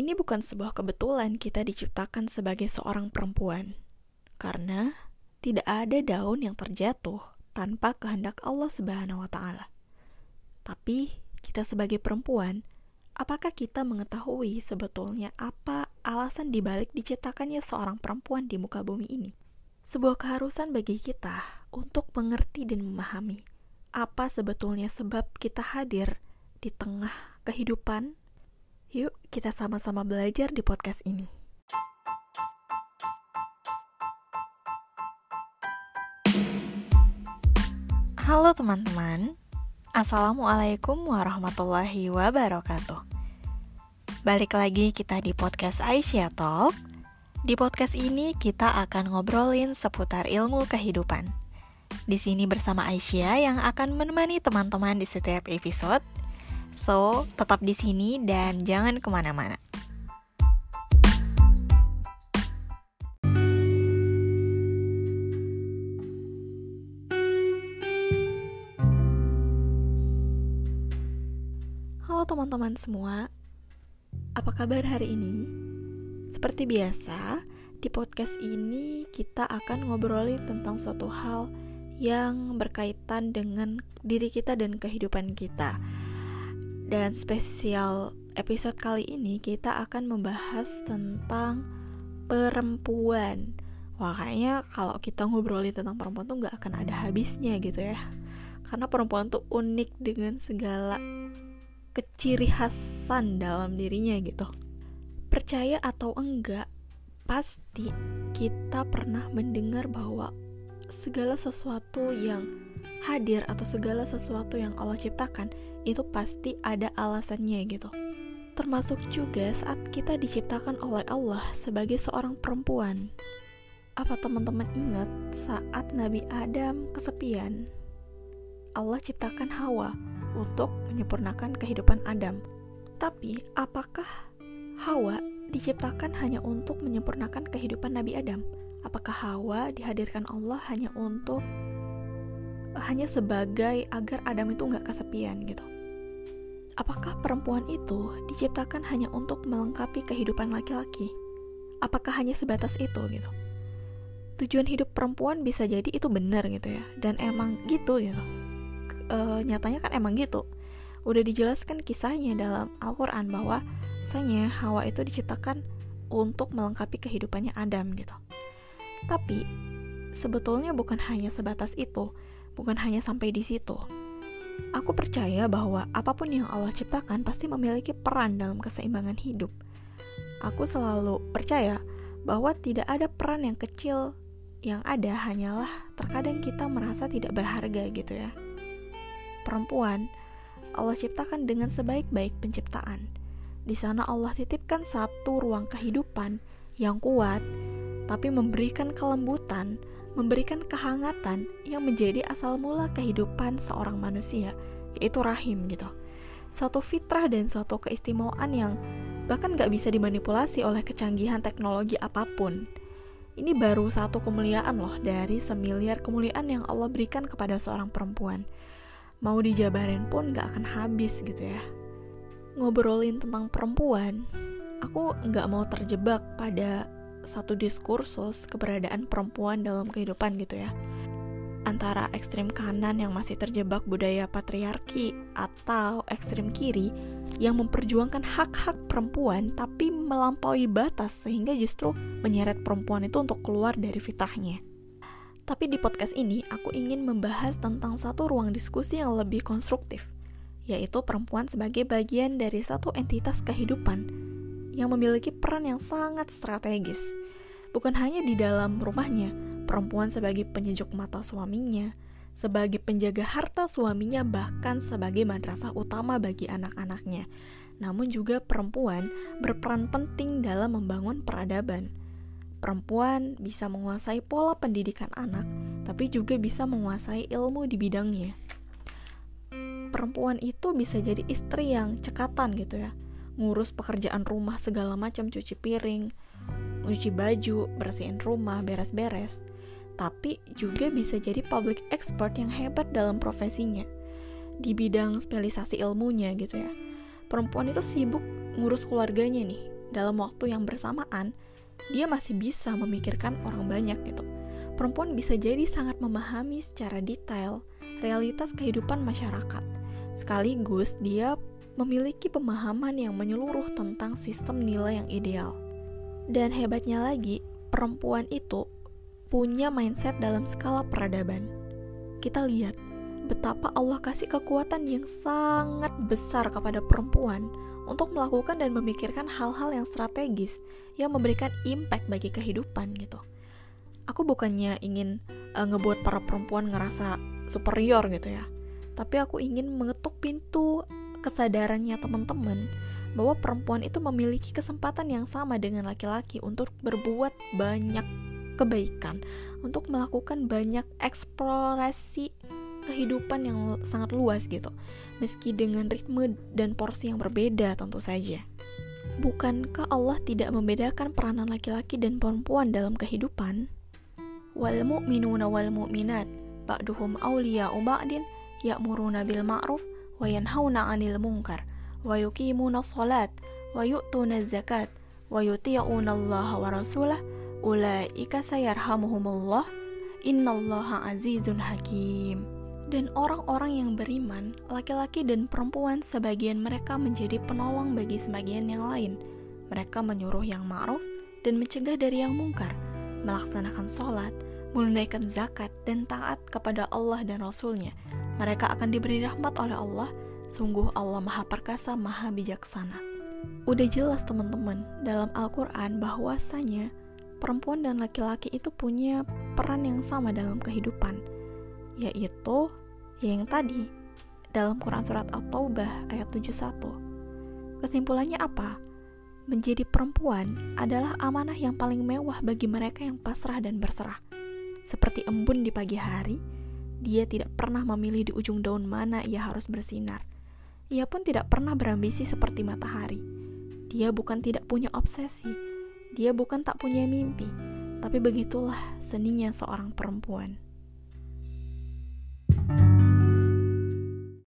Ini bukan sebuah kebetulan kita diciptakan sebagai seorang perempuan, karena tidak ada daun yang terjatuh tanpa kehendak Allah Subhanahu wa Ta'ala. Tapi kita sebagai perempuan, apakah kita mengetahui sebetulnya apa alasan dibalik diciptakannya seorang perempuan di muka bumi ini? Sebuah keharusan bagi kita untuk mengerti dan memahami apa sebetulnya sebab kita hadir di tengah kehidupan Yuk, kita sama-sama belajar di podcast ini. Halo teman-teman, Assalamualaikum warahmatullahi wabarakatuh. Balik lagi kita di podcast Aisyah Talk. Di podcast ini kita akan ngobrolin seputar ilmu kehidupan. Di sini bersama Aisyah yang akan menemani teman-teman di setiap episode So, tetap di sini dan jangan ke mana-mana. Halo teman-teman semua, apa kabar hari ini? Seperti biasa, di podcast ini kita akan ngobrolin tentang suatu hal yang berkaitan dengan diri kita dan kehidupan kita dan spesial episode kali ini kita akan membahas tentang perempuan. Wah kayaknya kalau kita ngobrolin tentang perempuan tuh nggak akan ada habisnya gitu ya. Karena perempuan tuh unik dengan segala keciri khasan dalam dirinya gitu. Percaya atau enggak, pasti kita pernah mendengar bahwa segala sesuatu yang hadir atau segala sesuatu yang Allah ciptakan itu pasti ada alasannya gitu. Termasuk juga saat kita diciptakan oleh Allah sebagai seorang perempuan. Apa teman-teman ingat saat Nabi Adam kesepian? Allah ciptakan Hawa untuk menyempurnakan kehidupan Adam. Tapi apakah Hawa diciptakan hanya untuk menyempurnakan kehidupan Nabi Adam? Apakah Hawa dihadirkan Allah hanya untuk hanya sebagai agar Adam itu nggak kesepian gitu? apakah perempuan itu diciptakan hanya untuk melengkapi kehidupan laki-laki? Apakah hanya sebatas itu gitu? Tujuan hidup perempuan bisa jadi itu benar gitu ya, dan emang gitu gitu. E, nyatanya kan emang gitu. Udah dijelaskan kisahnya dalam Al-Quran bahwa misalnya Hawa itu diciptakan untuk melengkapi kehidupannya Adam gitu. Tapi sebetulnya bukan hanya sebatas itu, bukan hanya sampai di situ Aku percaya bahwa apa pun yang Allah ciptakan pasti memiliki peran dalam keseimbangan hidup. Aku selalu percaya bahwa tidak ada peran yang kecil yang ada hanyalah terkadang kita merasa tidak berharga gitu ya. Perempuan Allah ciptakan dengan sebaik-baik penciptaan. Di sana Allah titipkan satu ruang kehidupan yang kuat, tapi memberikan kelembutan, memberikan kehangatan yang menjadi asal mula kehidupan seorang manusia, yaitu rahim gitu. Suatu fitrah dan suatu keistimewaan yang bahkan gak bisa dimanipulasi oleh kecanggihan teknologi apa pun. Ini baru satu kemuliaan loh dari semiliar kemuliaan yang Allah berikan kepada seorang perempuan. Mau dijabarin pun gak akan habis gitu ya. Ngobrolin tentang perempuan, aku gak mau terjebak pada satu diskursus keberadaan perempuan dalam kehidupan gitu ya antara ekstrim kanan yang masih terjebak budaya patriarki atau ekstrim kiri yang memperjuangkan hak-hak perempuan tapi melampaui batas sehingga justru menyeret perempuan itu untuk keluar dari fitrahnya. Tapi di podcast ini aku ingin membahas tentang satu ruang diskusi yang lebih konstruktif, yaitu perempuan sebagai bagian dari satu entitas kehidupan yang memiliki peran yang sangat strategis. Bukan hanya di dalam rumahnya, perempuan sebagai penyejuk mata suaminya, sebagai penjaga harta suaminya, bahkan sebagai madrasah utama bagi anak-anaknya. Namun juga perempuan berperan penting dalam membangun peradaban. Perempuan bisa menguasai pola pendidikan anak, tapi juga bisa menguasai ilmu di bidangnya. Perempuan itu bisa jadi istri yang cekatan gitu ya, ngurus pekerjaan rumah segala macam cuci piring, cuci baju, bersihin rumah, beres-beres. Tapi juga bisa jadi public expert yang hebat dalam profesinya. Di bidang spesialisasi ilmunya gitu ya. Perempuan itu sibuk ngurus keluarganya nih, dalam waktu yang bersamaan, dia masih bisa memikirkan orang banyak gitu. Perempuan bisa jadi sangat memahami secara detail realitas kehidupan masyarakat. Sekaligus dia memiliki pemahaman yang menyeluruh tentang sistem nilai yang ideal. Dan hebatnya lagi, perempuan itu punya mindset dalam skala peradaban. Kita lihat betapa Allah kasih kekuatan yang sangat besar kepada perempuan untuk melakukan dan memikirkan hal-hal yang strategis yang memberikan impact bagi kehidupan gitu. Aku bukannya ingin uh, ngebuat para perempuan ngerasa superior gitu ya. Tapi aku ingin mengetuk pintu kesadarannya teman-teman bahwa perempuan itu memiliki kesempatan yang sama dengan laki-laki untuk berbuat banyak kebaikan, untuk melakukan banyak eksplorasi kehidupan yang sangat luas gitu, meski dengan ritme dan porsi yang berbeda tentu saja. Bukankah Allah tidak membedakan peranan laki-laki dan perempuan dalam kehidupan? Wal mu'minuna wal mu'minat ba'duhum awliya'u ba'din ya'muruna bil ma'ruf wa yuqimuna shalat wa yu'tuna zakat wa yuti'una Allah wa rasulah ulaika sayarhamuhumullah innallaha azizun hakim dan orang-orang yang beriman, laki-laki dan perempuan sebagian mereka menjadi penolong bagi sebagian yang lain. Mereka menyuruh yang ma'ruf dan mencegah dari yang mungkar, melaksanakan sholat, menunaikan zakat, dan taat kepada Allah dan Rasulnya. Mereka akan diberi rahmat oleh Allah, sungguh Allah maha perkasa, maha bijaksana. Udah jelas teman-teman, dalam Al-Quran bahwasanya perempuan dan laki-laki itu punya peran yang sama dalam kehidupan, yaitu yang tadi dalam Quran Surat At-Taubah ayat 71. Kesimpulannya apa? Menjadi perempuan adalah amanah yang paling mewah bagi mereka yang pasrah dan berserah. Seperti embun di pagi hari, dia tidak pernah memilih di ujung daun mana ia harus bersinar. Ia pun tidak pernah berambisi seperti matahari. Dia bukan tidak punya obsesi, dia bukan tak punya mimpi, tapi begitulah seninya seorang perempuan.